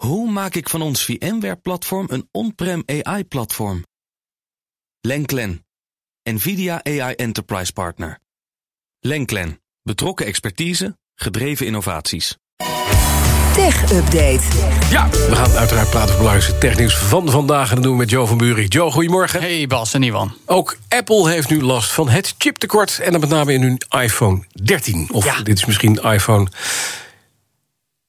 Hoe maak ik van ons VMware-platform een on-prem AI-platform? Lenklen, NVIDIA AI Enterprise Partner. Lenklen, betrokken expertise, gedreven innovaties. Tech Update. Ja, we gaan uiteraard praten over belangrijkste technieuws van vandaag. En dat doen we met Joe van Buurik. Joe, goedemorgen. Hey Bas en Iwan. Ook Apple heeft nu last van het chiptekort. En dan met name in hun iPhone 13. Of Ja. dit is misschien iPhone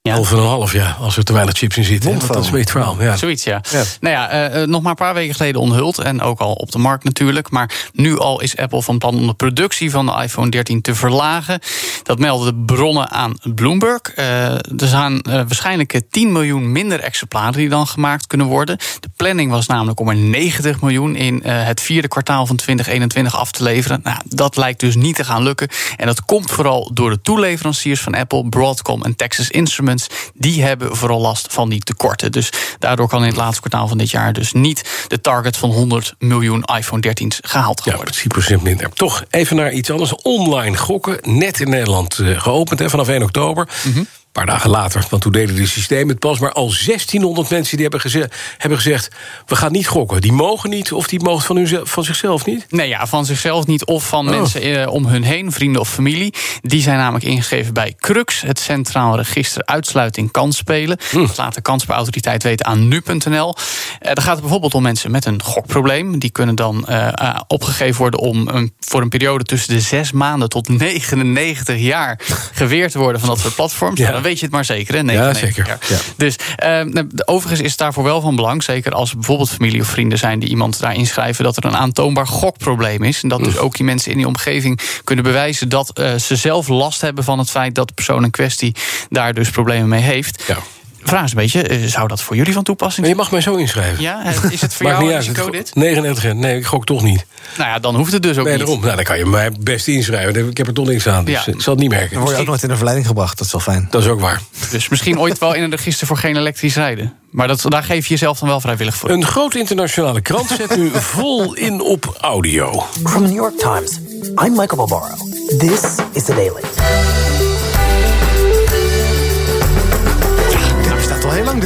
Ja. 11 en een half, ja. Als er te weinig chips in zitten. Dat is een beetje verhaal. Ja. Zoiets, ja. Ja. Nou ja, eh, eh, nog maar een paar weken geleden onthuld. En ook al op de markt natuurlijk. Maar nu al is Apple van plan om de productie van de iPhone 13 te verlagen. Dat melden bronnen aan Bloomberg. Eh, er zijn waarschijnlijk eh, 10 miljoen minder exemplaren die dan gemaakt kunnen worden. De planning was namelijk om er 90 miljoen in het vierde kwartaal van 2021 af te leveren. Nou, dat lijkt dus niet te gaan lukken. En dat komt vooral door de toeleveranciers van Apple, Broadcom en Texas Instruments. Die hebben vooral last van die tekorten. Dus daardoor kan in het laatste kwartaal van dit jaar dus niet de target van 100 miljoen iPhone 13's gehaald Ja, worden. precies procent minder. Toch even naar iets anders. Online gokken. Net in Nederland eh, geopend hè, vanaf 1 oktober. Een paar dagen later, want toen deden de systemen het pas. Maar al 1600 mensen die hebben, geze- hebben gezegd... we gaan niet gokken. Die mogen niet of die mogen van, van zichzelf niet. Nee, ja, van zichzelf niet of van Oh. mensen eh, om hun heen, vrienden of familie. Die zijn namelijk ingeschreven bij CRUX, het Centraal Register Uitsluiting Kansspelen. Dat laat de kansspelautoriteit weten aan nu.nl. Eh, dan gaat het bijvoorbeeld om mensen met een gokprobleem. Die kunnen dan eh, eh, opgegeven worden om een, voor een periode tussen de zes maanden tot 99 jaar geweerd te worden van dat soort platforms. Ja. Nou, dan weet je het maar zeker, hè? 99 zeker. jaar. Ja. Dus eh, de- overigens is het daarvoor wel van belang, zeker als bijvoorbeeld familie of vrienden zijn die iemand daar inschrijven, dat er een aantoonbaar gokprobleem is. En dat dus ook die mensen in die omgeving kunnen bewijzen dat eh, ze zelf last hebben van het feit dat de persoon in kwestie daar dus problemen mee heeft. Ja. Vraag is een beetje, eh, zou dat voor jullie van toepassing Maar je zijn? mag mij zo inschrijven. Ja, eh, is het voor Maakt jou niet een uit. risico dit? 99 jaar. Nee, ik gok toch niet. Nou ja, dan hoeft het dus ook Nee, niet. daarom. Nou, dan kan je mij best inschrijven. Ik heb er toch niks aan. Dus Ja. ik zal het niet merken. Dan word je ook nooit in de verleiding gebracht, dat is wel fijn. Dat is ook waar. Dus misschien ooit wel in een register voor geen elektrisch rijden. Maar dat, daar geef je jezelf dan wel vrijwillig voor. Een grote internationale krant zet nu vol in op audio. From the New York Times, I'm Michael Barbaro. This is The Daily.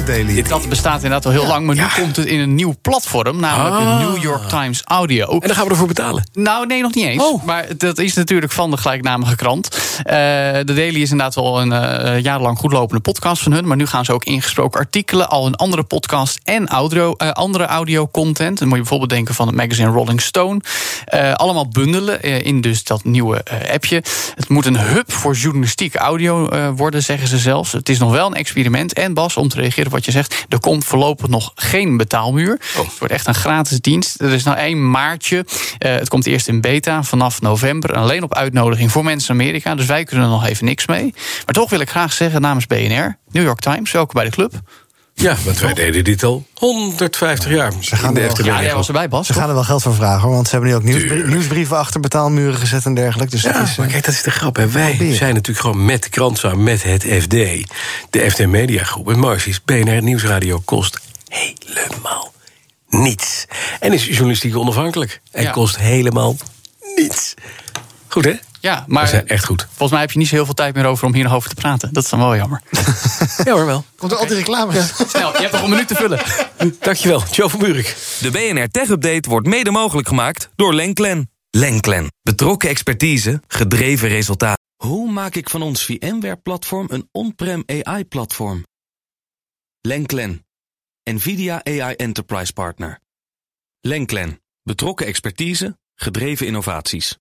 Al daily. Dat bestaat inderdaad al heel lang, maar nu komt het in een nieuw platform, namelijk Ah. de New York Times Audio. En dan gaan we ervoor betalen. Nou, nee, nog niet eens. Oh. Maar dat is natuurlijk van de gelijknamige krant. Eh, de Daily is inderdaad wel een eh, jarenlang goedlopende podcast van hun. Maar nu gaan ze ook ingesproken artikelen, al een andere podcast en audio, eh, andere audio-content. Dan moet je bijvoorbeeld denken van het magazine Rolling Stone. Allemaal bundelen in dus dat nieuwe appje. Het moet een hub voor journalistieke audio worden, zeggen ze zelfs. Het is nog wel een experiment. En Bas, om te reageren wat je zegt, er komt voorlopig nog geen betaalmuur. Het wordt echt een gratis dienst. Er is nou één maartje. Eh, het komt eerst in beta vanaf november. En alleen op uitnodiging voor mensen in Amerika. Dus wij kunnen er nog even niks mee. Maar toch wil ik graag zeggen namens BNR, New York Times, welkom bij de club. Ja, want wij deden dit al 150 jaar. Ze gaan er wel- Ja, jij was erbij, Bas. Ze gaan er wel geld voor vragen, hoor, want ze hebben nu ook nieuwsbrie- nieuwsbrieven achter betaalmuren gezet en dergelijke. Dus dat Ja, is, eh, maar kijk, dat is de grap. Hè. Wij Proberen. zijn natuurlijk gewoon met de krant samen, met het FD. De FD Media Groep. En mooiste is, BNR Nieuwsradio kost helemaal niets. En is journalistiek onafhankelijk. En Ja. kost helemaal niets. Goed, hè? Ja, maar zijn echt goed. volgens mij heb je niet zo heel veel tijd meer over om hier nog over te praten. Dat is dan wel jammer. Ja hoor, wel. Komt er altijd reclames? Snel, je hebt nog een minuut te vullen. Dankjewel, Joe van Buurik. De BNR Tech Update wordt mede mogelijk gemaakt door Lenklen. Lenklen. Betrokken expertise, gedreven resultaat. Hoe maak ik van ons VMware-platform een on-prem AI-platform? Lenklen. NVIDIA AI Enterprise Partner. Lenklen. Betrokken expertise, gedreven innovaties.